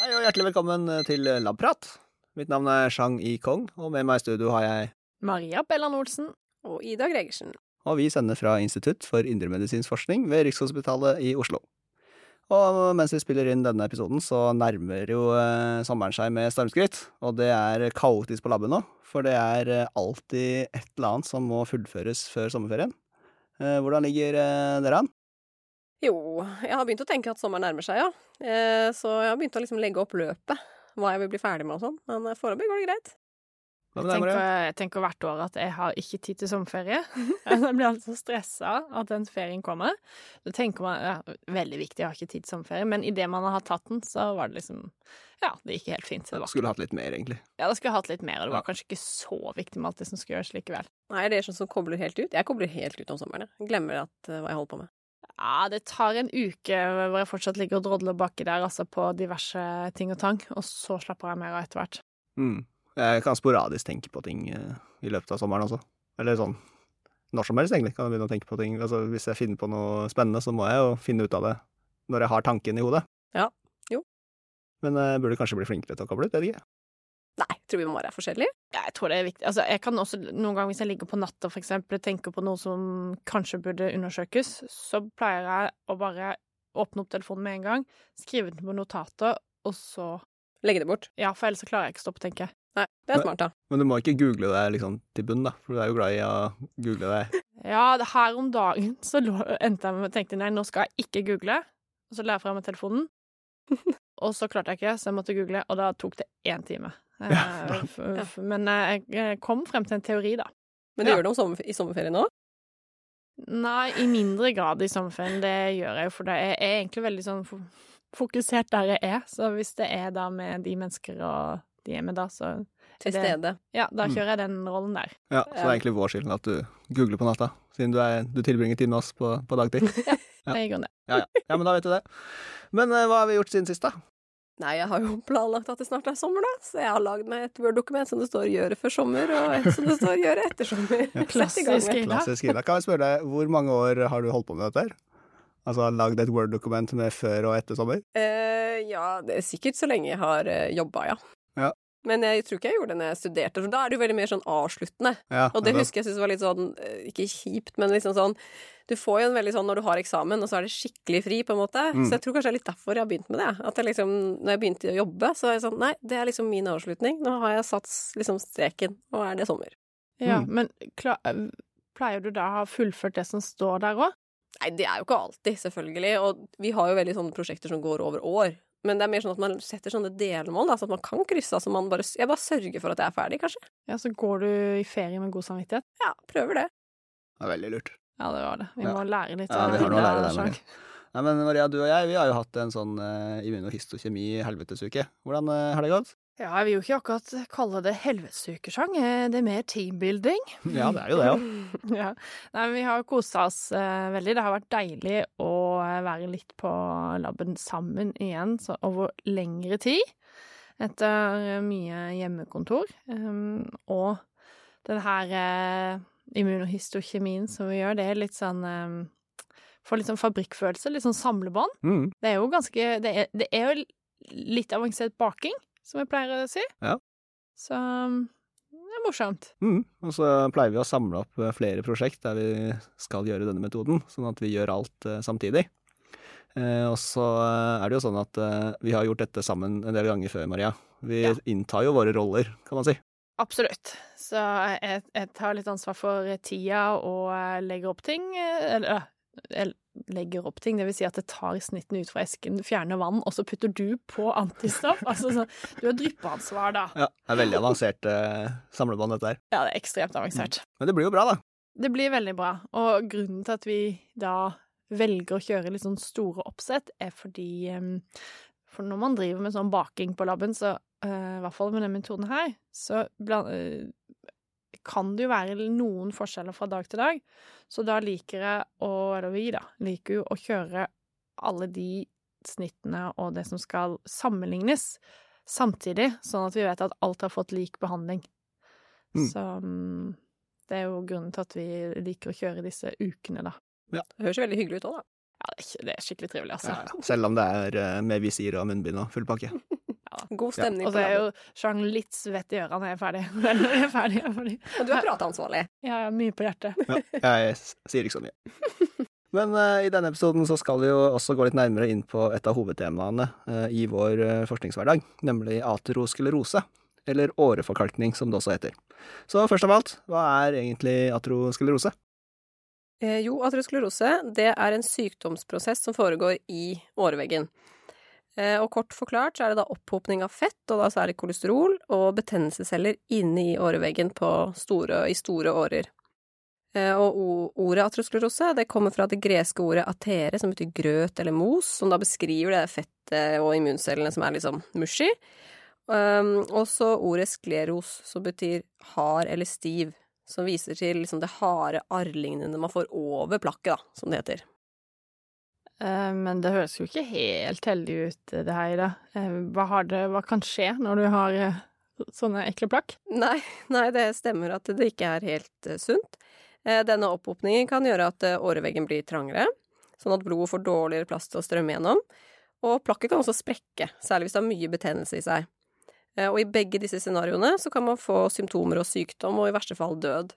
Hei og hjertelig velkommen til Labprat. Mitt navn er Shang I Kong, og med meg i studio har jeg Maria Bellan Olsen. Og Ida Gregersen. Og vi sender fra Institutt for indremedisinsk forskning ved Rikshospitalet i Oslo. Og mens vi spiller inn denne episoden, så nærmer jo eh, sommeren seg med stormskritt. Og det er kaotisk på laben nå, for det er eh, alltid et eller annet som må fullføres før sommerferien. Eh, hvordan ligger eh, dere an? Jo, jeg har begynt å tenke at sommeren nærmer seg, ja. Eh, så jeg har begynt å liksom legge opp løpet. Hva jeg vil bli ferdig med og sånn. Men foreløpig går det greit. Hva Jeg med deg, tenker, Maria? jeg tenker hvert år at jeg har ikke tid til sommerferie. Jeg blir altså så stressa at den ferien kommer. Da tenker man ja, veldig viktig, jeg har ikke tid til sommerferie. Men idet man har tatt den, så var det liksom Ja, det gikk helt fint. Det var, Skulle hatt litt mer, egentlig. ja, da skulle jeg hatt litt mer, og det var Ja. kanskje ikke så viktig med alt det som skulle gjøres likevel. Nei, det er sånn som kobler helt ut. Jeg kobler helt ut om sommeren. jeg. Jeg glemmer at, eh, hva jeg holder på med. Ja, det tar en uke hvor jeg fortsatt ligger og drodler baki der, altså på diverse ting og tang, og så slapper jeg mer av etter hvert. Mm. Jeg kan sporadisk tenke på ting eh, i løpet av sommeren også. Eller sånn når som helst, egentlig, kan jeg begynne å tenke på ting. Altså, hvis jeg finner på noe spennende, så må jeg jo finne ut av det når jeg har tanken i hodet. Ja, jo. Men jeg burde kanskje bli flinkere til å koble ut, vet ikke. Nei, jeg tror vi må være forskjellige. Jeg tror det er viktig. Altså, jeg kan også noen ganger hvis jeg ligger på natta for eksempel, tenker på noe som kanskje burde undersøkes, så pleier jeg å bare åpne opp telefonen med en gang, skrive den på notater, og så Legge det bort. Ja, for ellers så klarer jeg ikke å stoppe å tenke. Nei, det er Men- smart, da. Men du må ikke google deg liksom til bunn, da, for du er jo glad i å google deg. Ja, her om dagen så lå, endte jeg med å tenke nei, nå skal jeg ikke google, og så la jeg fra meg telefonen. Og så klarte jeg ikke, så jeg måtte google, og da tok det én time. Eh, Ja. f- Men eh, jeg kom frem til en teori, da. Men du Ja. gjør det om sommer, i sommerferien òg? Nei, i mindre grad i sommerferien. Det gjør jeg jo, for det er, jeg er egentlig veldig sånn fokusert der jeg er. Så hvis det er da med de mennesker og de er med da, så Til Det- stede. ja, da Mm. kjører jeg den rollen der. Ja, Så det er egentlig vår skyld at du googler på natta, siden du, er, du tilbringer tid med oss på, på dagtid. Ja. det er i grunnen det. Ja, ja. ja, men da vet du det. Men uh, hva har vi gjort siden sist, da? Nei, jeg har jo planlagt at det snart er sommer, da. Så jeg har lagd meg et Word-dokument som det står 'gjøre før sommer', og et som det står 'gjøre etter sommer'. ja, Klassisk. Ida. Klassisk Ida. Kan jeg spørre deg, hvor mange år har du holdt på med dette her? Altså lagd et Word-dokument med før og etter sommer? Eh, ja, det er sikkert så lenge jeg har uh, jobba, ja. Ja. Men jeg tror ikke jeg gjorde det når jeg studerte, for da er det jo veldig mer sånn avsluttende. Ja, Og det nettopp. husker jeg synes var litt sånn eh, Ikke kjipt, men liksom sånn Du får jo en veldig sånn når du har eksamen, og så er det skikkelig fri, på en måte. Mm. Så jeg tror kanskje det er litt derfor jeg har begynt med det. At jeg liksom Når jeg begynte å jobbe, så er jeg sånn Nei, det er liksom min avslutning. Nå har jeg satt liksom streken. og er det sommer. Ja, Mm. men klar, pleier du da å ha fullført det som står der òg? Nei, det er jo ikke alltid, selvfølgelig. Og vi har jo veldig sånne prosjekter som går over år. Men det er mer sånn at man setter sånne delmål, da, så at man kan krysse av. Så man bare Jeg bare sørger for at jeg er ferdig, kanskje. Ja, så går du i ferie med god samvittighet? Ja, prøver det. Det er veldig lurt. Ja, det var det. Vi Ja. må lære litt Ja, vi har noe å lære der. Maria. Nei, men Maria, du og jeg, vi har jo hatt en sånn uh, immunohistokjemi helvetesuke. Hvordan uh, har det gått? Ja, jeg vil jo ikke akkurat kalle det helvetesukesang. Eh, Det er mer teambuilding. Ja, det er jo det ja. Ja. Nei, men vi har kosa oss eh, veldig. Det har vært deilig å eh, være litt på laben sammen igjen så over lengre tid. Etter eh, mye hjemmekontor. Um, og den her eh, immunohistokjemien som vi gjør, det er litt sånn um, Får litt sånn fabrikkfølelse, litt sånn samlebånd. Mm. Det er jo ganske Det er, det er jo litt avansert baking, som jeg pleier å si. Ja. Så um, det er morsomt. Mm. Og så pleier vi å samle opp eh, flere prosjekt der vi skal gjøre denne metoden, sånn at vi gjør alt eh, samtidig. Eh, og så er det jo sånn at eh, vi har gjort dette sammen en del ganger før, Maria. Vi Ja. inntar jo våre roller, kan man si. Absolutt. Så jeg, jeg tar litt ansvar for tida og legger opp ting. Eller legger opp ting, det vil si at det tar snittene ut fra esken, fjerner vann, og så putter du på antistoff. Altså så, Du har dryppeansvar, da. Ja, det er veldig avansert eh, samlebånd, dette her. Ja, det er ekstremt avansert. Men det blir jo bra, da. Det blir veldig bra. Og grunnen til at vi da velger å kjøre litt sånn store oppsett, er fordi em, For når man driver med sånn baking på laben, så eh, i hvert fall med den metoden her, så bland, eh, kan det jo være noen forskjeller fra dag til dag. Så da liker jeg å Eller vi, da, liker jo å kjøre alle de snittene og det som skal sammenlignes, samtidig, sånn at vi vet at alt har fått lik behandling. Mm. Så mm, Det er jo grunnen til at vi liker å kjøre disse ukene, da. Det høres jo veldig hyggelig ut òg, da. Ja, det er, er skikkelig trivelig, altså. Ja, ja. Selv om det er eh, med visir og munnbind og full pakke. God stemning Og på så er jo Jean litt svett i ørene når jeg er ferdig. Jeg er ferdig, jeg er ferdig. Og du er prateansvarlig. Jeg har mye på hjertet. Ja, jeg sier ikke så mye. Men uh, i denne episoden så skal vi jo også gå litt nærmere inn på et av hovedtemaene uh, i vår uh, forskningshverdag, nemlig aterosklerose, eller åreforkalkning som det også heter. Så først av alt, hva er egentlig aterosklerose? Eh, jo, aterosklerose det er en sykdomsprosess som foregår i åreveggen. Eh, og kort forklart så er det da opphopning av fett, og da særlig kolesterol, og betennelsesceller inne i åreveggen store, i store årer. Eh, og ordet atrosklerose det kommer fra det greske ordet atere, som betyr grøt eller mos, som da beskriver det fettet og immuncellene som er liksom mushy. Um, og så ordet skleros, som betyr hard eller stiv, som viser til liksom det harde arrlignende man får over plakket, da, som det heter. Eh, Men det høres jo ikke helt heldig ut, det her, da. Eh, Hva, det, hva kan skje når du har eh, sånne ekle plakk? Nei, nei, det stemmer at det ikke er helt eh, sunt. Eh, denne opphopningen kan gjøre at eh, åreveggen blir trangere, sånn at blodet får dårligere plass til å strømme gjennom. Og plakket kan også sprekke, særlig hvis det har mye betennelse i seg. Eh, Og i begge disse scenarioene så kan man få symptomer og sykdom, og i verste fall død.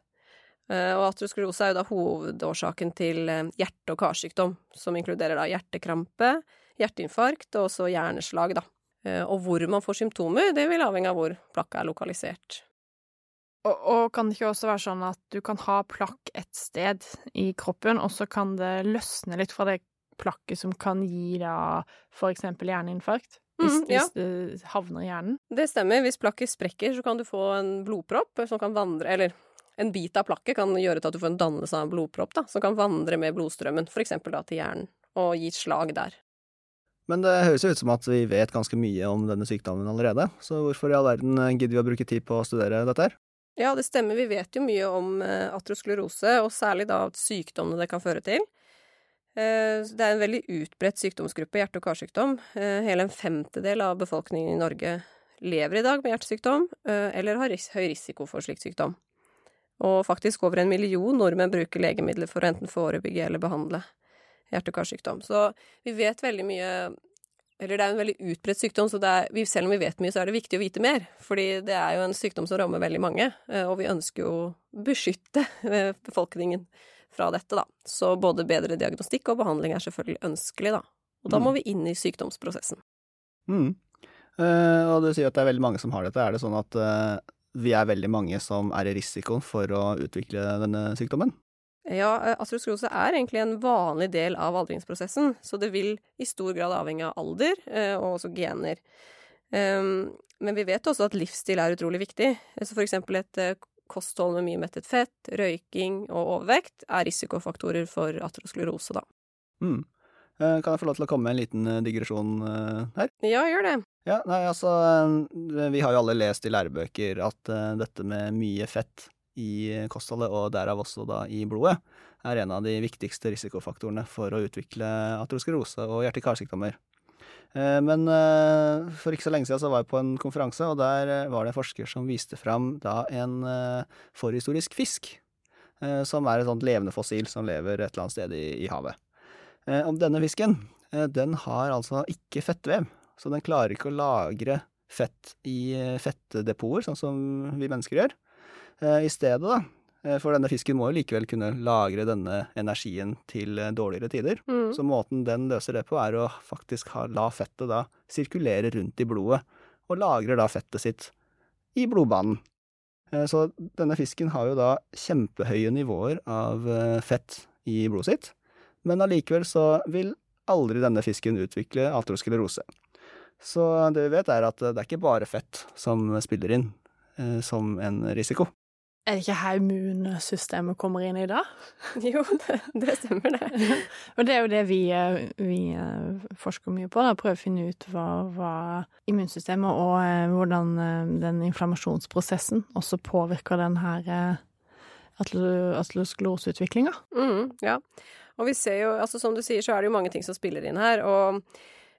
Eh, Og aterosklerose er jo da hovedårsaken til eh, hjerte- og karsykdom, som inkluderer da hjertekrampe, hjerteinfarkt og også hjerneslag, da. Eh, Og hvor man får symptomer, det vil avhenge av hvor plakket er lokalisert. Og, og kan det ikke også være sånn at du kan ha plakk et sted i kroppen, og så kan det løsne litt fra det plakket som kan gi da for eksempel hjerneinfarkt? Hvis, mm, ja. hvis det havner i hjernen? Det stemmer. Hvis plakket sprekker, så kan du få en blodpropp som kan vandre Eller en bit av plakket kan gjøre til at du får en dannelse av en blodpropp, da, som kan vandre med blodstrømmen, for eksempel da til hjernen, og gi slag der. Men det høres jo ut som at vi vet ganske mye om denne sykdommen allerede, så hvorfor i all verden eh, gidder vi å bruke tid på å studere dette her? Ja, det stemmer. Vi vet jo mye om atrosklerose, og særlig da sykdommene det kan føre til. Eh, Det er en veldig utbredt sykdomsgruppe, hjerte- og karsykdom. Eh, Hele en femtedel av befolkningen i Norge lever i dag med hjertesykdom, eh, eller har høy risiko for slik sykdom. Og faktisk over en million nordmenn bruker legemidler for å enten forebygge eller behandle hjerte- og karsykdom. Så vi vet veldig mye Eller det er en veldig utbredt sykdom, så er, selv om vi vet mye, så er det viktig å vite mer. Fordi det er jo en sykdom som rammer veldig mange, eh, og vi ønsker jo å beskytte eh, befolkningen fra dette, da. Så både bedre diagnostikk og behandling er selvfølgelig ønskelig, da. Og da må vi inn i sykdomsprosessen. Mm. Uh, og du sier at det er veldig mange som har dette. Er det sånn at eh, vi er veldig mange som er i risiko for å utvikle denne sykdommen? Ja, atrosklerose er egentlig en vanlig del av aldringsprosessen, så det vil i stor grad avhenge av alder eh, og også gener. Um, men vi vet også at livsstil er utrolig viktig. Så for eksempel et eh, kosthold med mye mettet fett, røyking og overvekt er risikofaktorer for atrosklerose, da. Mm. Eh, kan jeg få lov til å komme med en liten eh, digresjon eh, her? Ja, gjør det. Ja, nei, altså eh, Vi har jo alle lest i lærebøker at uh, dette med mye fett i kostholdet, og derav også da i blodet, er en av de viktigste risikofaktorene for å utvikle atroskerose og hjerte-karsykdommer. Eh, Men for ikke så lenge siden så var jeg på en konferanse, og der var det en forsker som viste fram da en forhistorisk fisk, som er et sånt levende fossil som lever et eller annet sted i, i havet. Om denne fisken, den har altså ikke fettvev, så den klarer ikke å lagre fett i eh, fettdepoter, sånn som vi mennesker gjør. Eh, I stedet, da, eh, for denne fisken må jo likevel kunne lagre denne energien til dårligere tider. Mm. Så måten den løser det på, er å faktisk ha, la fettet da sirkulere rundt i blodet, og lagrer da fettet sitt i blodbanen. Så denne fisken har jo da kjempehøye nivåer av fett i blodet sitt, men allikevel så vil aldri denne fisken utvikle aterosklerose. Så det vi vet er at det er ikke bare fett som spiller inn eh, som en risiko. Er det ikke her immunsystemet kommer inn i dag? Jo, det, det stemmer, det. Og det er jo det vi, eh, vi eh, forsker mye på, da. Prøver å finne ut hva, hva immunsystemet og eh, hvordan den inflammasjonsprosessen også påvirker den her eh, atle- Mm, ja. Og vi ser jo, altså som du sier, så er det jo mange ting som spiller inn her. Og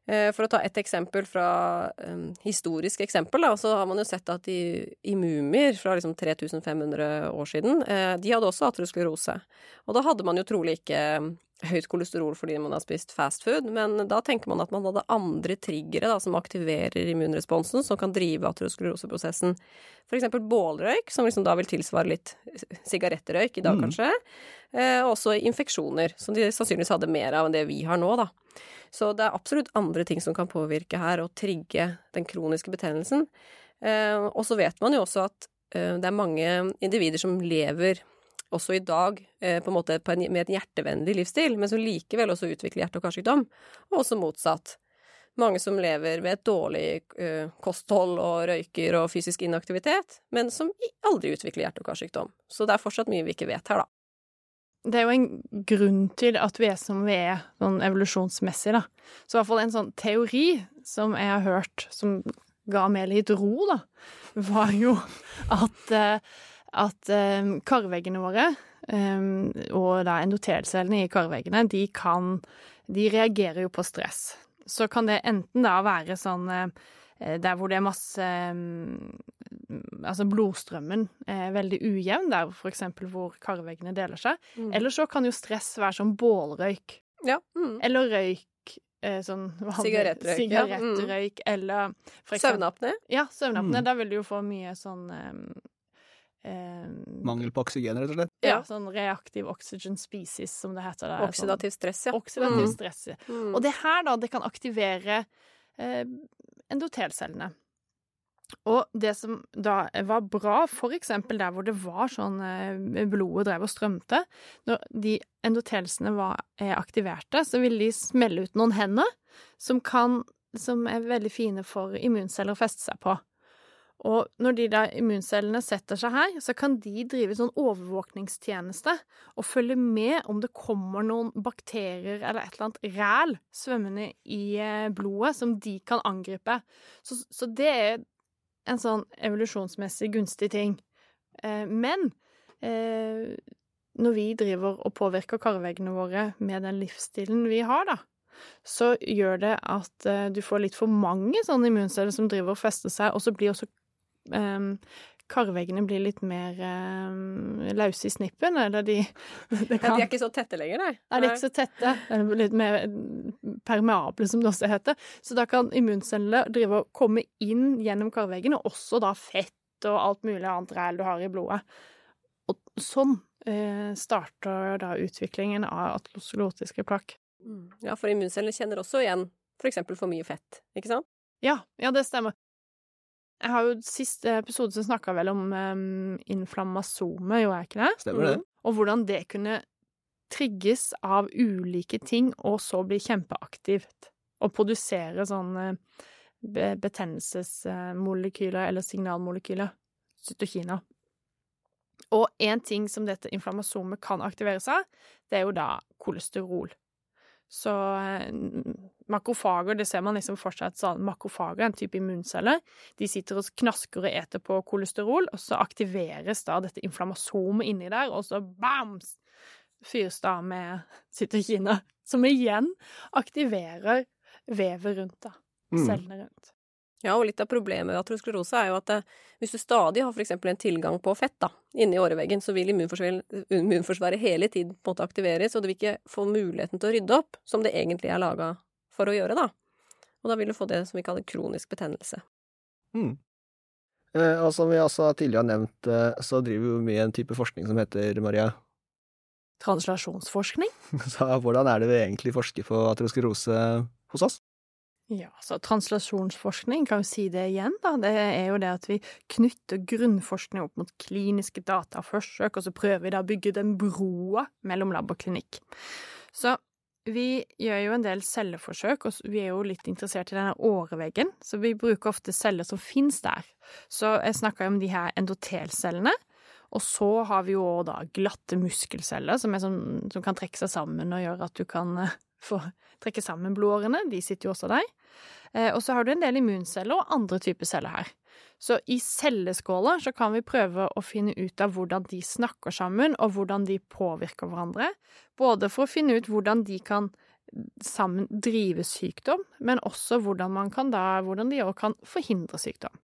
For å ta et eksempel fra um, historisk eksempel, da, så har man jo sett at i, i mumier fra liksom 3500 år siden, eh, de hadde også atrosklerose. Og da hadde man jo trolig ikke høyt kolesterol fordi man har spist fast food, men da tenker man at man hadde andre triggere da, som aktiverer immunresponsen, som kan drive ateroskleroseprosessen. For eksempel bålrøyk, som liksom da vil tilsvare litt sigarettrøyk i dag, Mm. kanskje. Eh, også infeksjoner, som de sannsynligvis hadde mer av enn det vi har nå, da. Så det er absolutt andre ting som kan påvirke her og trigge den kroniske betennelsen. Eh, og så vet man jo også at eh, det er mange individer som lever også i dag eh, på en måte på en, med en hjertevennlig livsstil, men som likevel også utvikler hjerte- og karsykdom. Og også motsatt. Mange som lever med et dårlig eh, kosthold og røyker og fysisk inaktivitet, men som aldri utvikler hjerte- og karsykdom. Så det er fortsatt mye vi ikke vet her, da. Det er jo en grunn til at vi er som vi er, sånn evolusjonsmessig, da. Så i hvert fall en sånn teori som jeg har hørt, som ga meg litt ro, da, var jo at, eh, at eh, karveggene våre, eh, og da endotelcellene i karveggene, de kan De reagerer jo på stress. Så kan det enten da være sånn eh, der hvor det er masse mm, Altså blodstrømmen er veldig ujevn, der for eksempel hvor karveggene deler seg. Eller så kan jo stress være som bålrøyk. Ja. Mm. Eller røyk eh, sånn vanlig- Sigarettrøyk, ja. Mm. Eller Søvnapné. Ja, søvnapné. Mm. Da vil du jo få mye sånn eh, eh, Mangel på oksygen, rett og slett. Ja, sånn reactive oxygen species, som det heter. der. Oksidativ stress, ja. Sånn, oksidativ Mm. stress. ja. Mm. Og det her, da, det kan aktivere eh, endotelcellene. Og det som da var bra, for eksempel der hvor det var sånn eh, blodet drev og strømte, når de endotelsene var er aktiverte, så vil de smelle ut noen hender som kan som er veldig fine for immunceller å feste seg på. Og når de da immuncellene setter seg her, så kan de drive sånn overvåkningstjeneste og følge med om det kommer noen bakterier eller et eller annet ræl svømmende i eh, blodet som de kan angripe. Så, så det er en sånn evolusjonsmessig gunstig ting. Eh, men eh, når vi driver og påvirker karveggene våre med den livsstilen vi har, da, så gjør det at eh, du får litt for mange sånne immunceller som driver og fester seg, og så blir også eh, karveggene blir litt mer um, lause i snippen, eller de det Ja, de er ikke så tette lenger, nei. Nei, de er ikke så tette. Litt mer permeable, som det også heter. Så da kan immuncellene drive og komme inn gjennom karveggen, og også da fett og alt mulig annet ræl du har i blodet. Og sånn eh, starter da utviklingen av atlosolotiske plakk. Mm. Ja, for immuncellene kjenner også igjen for eksempel for mye fett, ikke sant? Ja, ja, det stemmer. Jeg har jo Sist episode så snakka vel om um, inflammasome, jo er ikke det? Stemmer det? Og hvordan det kunne trigges av ulike ting, og så bli kjempeaktivt. Og produsere sånne be betennelsesmolekyler, eller signalmolekyler. Cytokiner. Og en ting som dette inflammasomet kan aktiveres av, det er jo da kolesterol. Så makrofager, det ser man liksom fortsatt sånn Makrofager, en type immunceller, de sitter og knasker og eter på kolesterol, og så aktiveres da dette inflammasomet inni der, og så bam! Fyres da med cytokiner, som igjen aktiverer vevet rundt, da. Mm. Cellene rundt. Ja, og litt av problemet ved atrosklerose er jo at eh, hvis du stadig har for eksempel en tilgang på fett da, inni åreveggen, så vil immunforsvaret hele tiden på en måte aktiveres, og du vil ikke få muligheten til å rydde opp, som det egentlig er laga for å gjøre, da. Og da vil du få det som vi kaller kronisk betennelse. Mm. Eh, og som vi også tidligere har nevnt, eh, så driver vi med en type forskning som heter Maria. Translasjonsforskning? Så hvordan er det vi egentlig forsker på atroskerose hos oss? Ja, så translasjonsforskning, kan jo si det igjen, da. Det er jo det at vi knytter grunnforskning opp mot kliniske data og forsøk, og så prøver vi da å bygge den broa mellom lab og klinikk. Så vi gjør jo en del celleforsøk, og vi er jo litt interessert i denne åreveggen, så vi bruker ofte celler som finnes der. Så jeg snakka om de her endotelcellene. Og så har vi jo da glatte muskelceller som, sånn, som kan trekke seg sammen og gjøre at du kan eh, få trekke sammen blodårene. De sitter jo også der. Eh, og så har du en del immunceller og andre typer celler her. Så i celleskåler så kan vi prøve å finne ut av hvordan de snakker sammen, og hvordan de påvirker hverandre. Både for å finne ut hvordan de kan sammen drive sykdom, men også hvordan man kan da, hvordan de òg kan forhindre sykdom.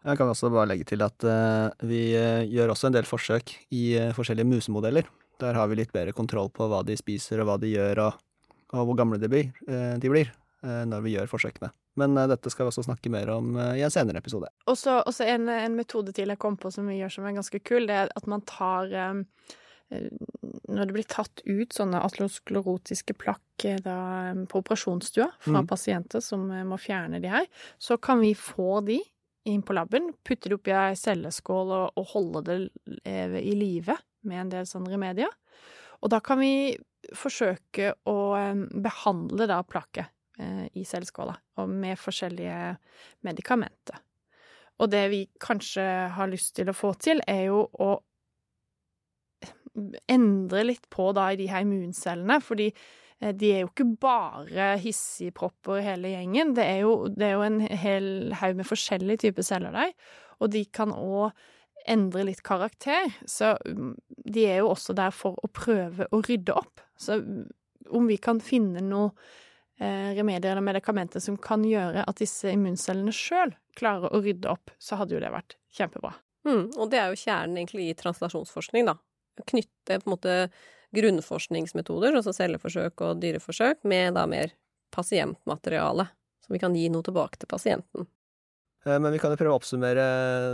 Jeg kan også bare legge til at uh, vi uh, gjør også en del forsøk i forskjellige musemodeller. Der har vi litt bedre kontroll på hva de spiser og hva de gjør, og, og hvor gamle de blir, de blir når vi gjør forsøkene. Men dette skal vi også snakke mer om i en senere episode. Og så en, en, metode til jeg kom på som vi gjør som er ganske kul, det er at man tar når det blir tatt ut sånne atlosklerotiske plakk da, på operasjonsstua fra mm. pasienter som må fjerne de her, så kan vi få de inn på laben, putte det oppi ei celleskål og, og, holde det i live med en del sånne remedier. Og da kan vi forsøke å behandle da plakket eh, i celleskåla, og med forskjellige medikamenter. Og det vi kanskje har lyst til å få til, er jo å endre litt på da i de her immuncellene, fordi Eh, de er jo ikke bare hissigpropper hele gjengen. Det er, jo, det er jo en hel haug med forskjellige typer celler der, og de kan òg endre litt karakter. Så mm, de er jo også der for å prøve å rydde opp. Så mm, om vi kan finne noe eh, remedier eller medikamenter som kan gjøre at disse immuncellene sjøl klarer å rydde opp, så hadde jo det vært kjempebra. Mm, og det er jo kjernen egentlig i translasjonsforskning, da. Knytte på en måte grunnforskningsmetoder, altså celleforsøk og dyreforsøk, med da mer pasientmateriale, så vi kan gi noe tilbake til pasienten. Eh, men vi kan jo prøve å oppsummere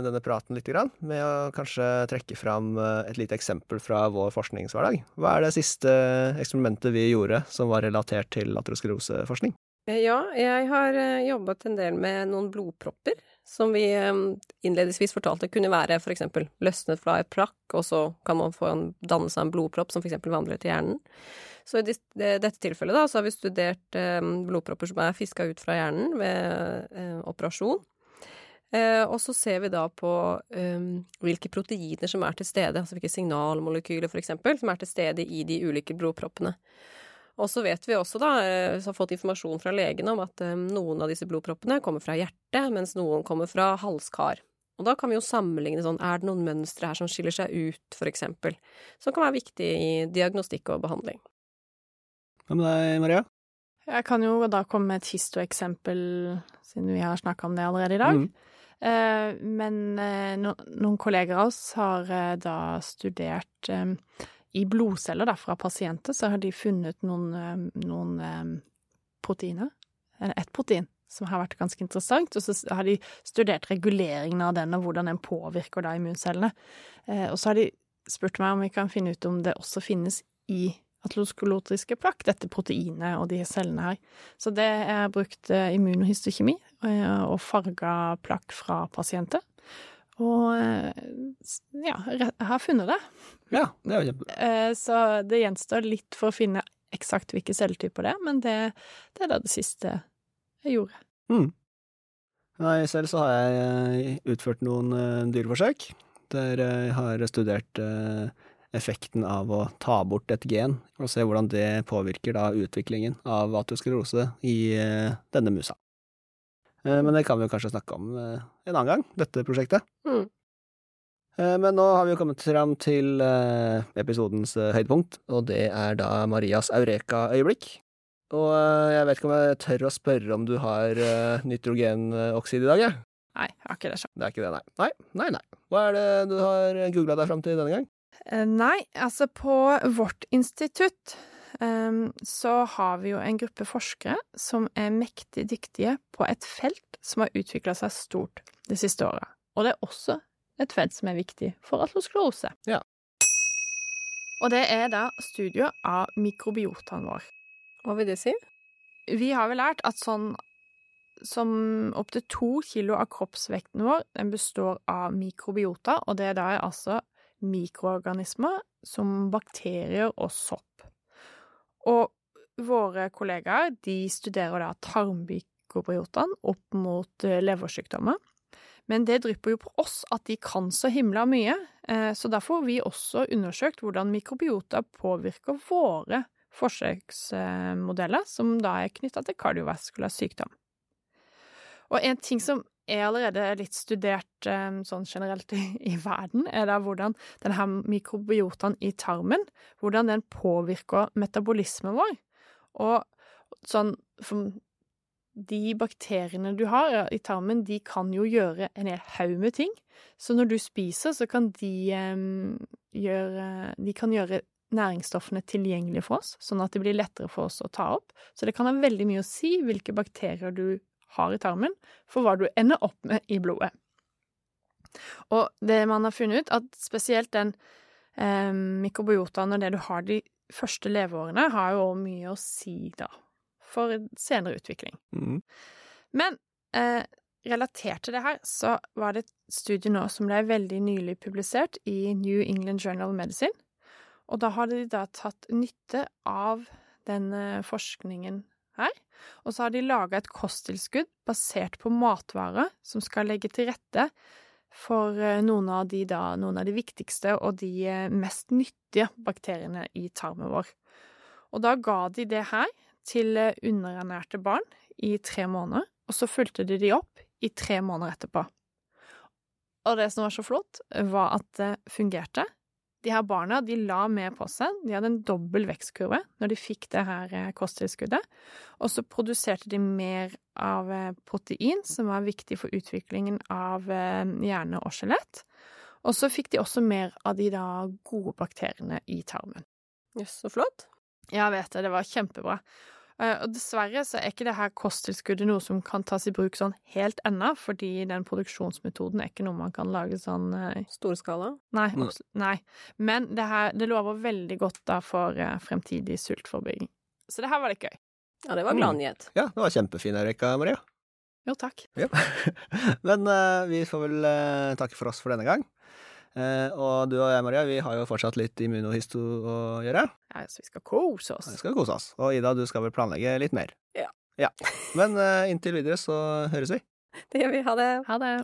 denne praten litt med å kanskje trekke fram eh, et lite eksempel fra vår forskningshverdag. Hva er det siste eksperimentet vi gjorde som var relatert til ateroskleroseforskning? Eh, ja, jeg har jobbet en del med noen blodpropper som vi innledningsvis fortalte kunne være for eksempel løsnet fra et plakk, og så kan man få en dannelse av en blodpropp som for eksempel vandrer til hjernen. Så i dette tilfellet da, så har vi studert blodpropper som er fiska ut fra hjernen ved operasjon. Eh, og så ser vi da på um, hvilke proteiner som er til stede, altså hvilke signalmolekyler for eksempel, som er til stede i de ulike blodproppene. Og så vet vi også, da, vi så har fått informasjon fra legene om at um, noen av disse blodproppene kommer fra hjertet, mens noen kommer fra halskar. Og da kan vi jo sammenligne sånn, er det noen mønstre her som skiller seg ut, for eksempel, som kan være viktig i diagnostikk og behandling. Hva med deg, Maria? Jeg kan jo da komme med et histoeksempel, siden vi har snakka om det allerede i dag. Mm. Eh, men eh, noen kolleger av oss har da studert i blodceller da, fra pasienter så har de funnet noen, eh, noen proteiner, eller ett protein, som har vært ganske interessant. Og så har de studert reguleringen av den, og hvordan den påvirker da immuncellene. Eh, og så har de spurt meg om vi kan finne ut om det også finnes i atloskolotriske plakk, dette proteinet og de cellene her. Så det er brukt eh, immunohistokjemi eh, og farga plakk fra pasienter. Og eh, ja, jeg har funnet det. Ja, det er jo kjempebra. Eh, så det gjenstår litt for å finne eksakt hvilke celletyper det er, men det, det er da det siste jeg gjorde. Mm. Nei, selv så har jeg eh, utført noen dyreforsøk der jeg har studert effekten av å ta bort et gen, og se hvordan det påvirker da utviklingen av aterosklerose i denne musa. Eh, men det kan vi jo kanskje snakke om eh, en annen gang, dette prosjektet. Mm. Eh, men nå har vi jo kommet fram til episodens høydepunkt, og det er da Marias eureka-øyeblikk. Og jeg vet ikke om jeg tør å spørre om du har nitrogenoksid i dag, jeg? Nei, jeg har ikke det. Det er ikke det, nei. Nei, nei. nei. Hva er det du har googla deg fram til denne gang? Nei, altså på vårt institutt så har vi jo en gruppe forskere som er mektig dyktige på et felt som har utvikla seg stort det siste året. Og det er også et felt som er viktig for atlosklerose. Ja. Og det er da studier av mikrobiotaen vår. Hva vil det si? Vi har vel lært at sånn som opptil to kilo av kroppsvekten vår den består av mikrobiota, og det er da altså mikroorganismer som bakterier og sopp. Og våre kollegaer de studerer da tarmbikobiotaen opp mot eh, leversykdommer. Men det drypper jo på oss at de kan så himla mye, eh, så derfor har vi også undersøkt hvordan mikrobiota påvirker våre forsøksmodeller, som da er knytta til kardiovaskulær sykdom. Og en ting som er allerede litt studert eh, sånn generelt i, verden, er da hvordan denne mikrobiotaen i tarmen hvordan den påvirker metabolismen vår. Og Sånn de bakteriene du har i tarmen, de kan jo gjøre en hel haug med ting. Så når du spiser, så kan de em, gjøre De kan gjøre næringsstoffene tilgjengelige for oss, sånn at det blir lettere for oss å ta opp. Så det kan ha veldig mye å si hvilke bakterier du har i tarmen, for hva du ender opp med i blodet. Og det man har funnet ut, at spesielt den eh, mikrobiotaen og det du har de første leveårene, har jo mye å si, da, for senere utvikling. Mm. Men eh, relatert til det her, så var det et studie nå som ble veldig nylig publisert i New England Journal of Medicine. Og da hadde de da tatt nytte av den eh, forskningen her, og så har de laga et kosttilskudd basert på matvarer som skal legge til rette for eh, noen av de da, noen av de viktigste og de eh, mest nyttige bakteriene i tarmen vår. Og da ga de det her til eh, underernærte barn i tre måneder, og så fulgte de de opp i tre måneder etterpå. Og det som var så flott, var at det fungerte. De her barna de la mer på seg, de hadde en dobbel vekstkurve når de fikk det her eh, kosttilskuddet, og så produserte de mer av eh, protein, som var viktig for utviklingen av eh, hjerne og skjelett, og så fikk de også mer av de da gode bakteriene i tarmen. Jøss, så flott. Ja, jeg vet det, det var kjempebra. Eh, Og dessverre så er ikke det her kosttilskuddet noe som kan tas i bruk sånn helt ennå, fordi den produksjonsmetoden er ikke noe man kan lage sånn eh, Storskala. Nei. Nei. absolutt- nei. Men det her det lover veldig godt da for eh, fremtidig sultforebygging. Så det her var litt gøy. Ja, det var gladnyhet. Ja, det var kjempefin, Erika Maria. Jo, takk. Ja. Men uh, vi får vel uh, takke for oss for denne gang. Eh, og du og jeg, Maria, vi har jo fortsatt litt immunohisto å gjøre. Ja, så vi skal kose oss. Vi skal kose oss. Og Ida, du skal vel planlegge litt mer? Ja. ja. Men eh, inntil videre så høres vi. Det gjør vi. Ha det. Ha det.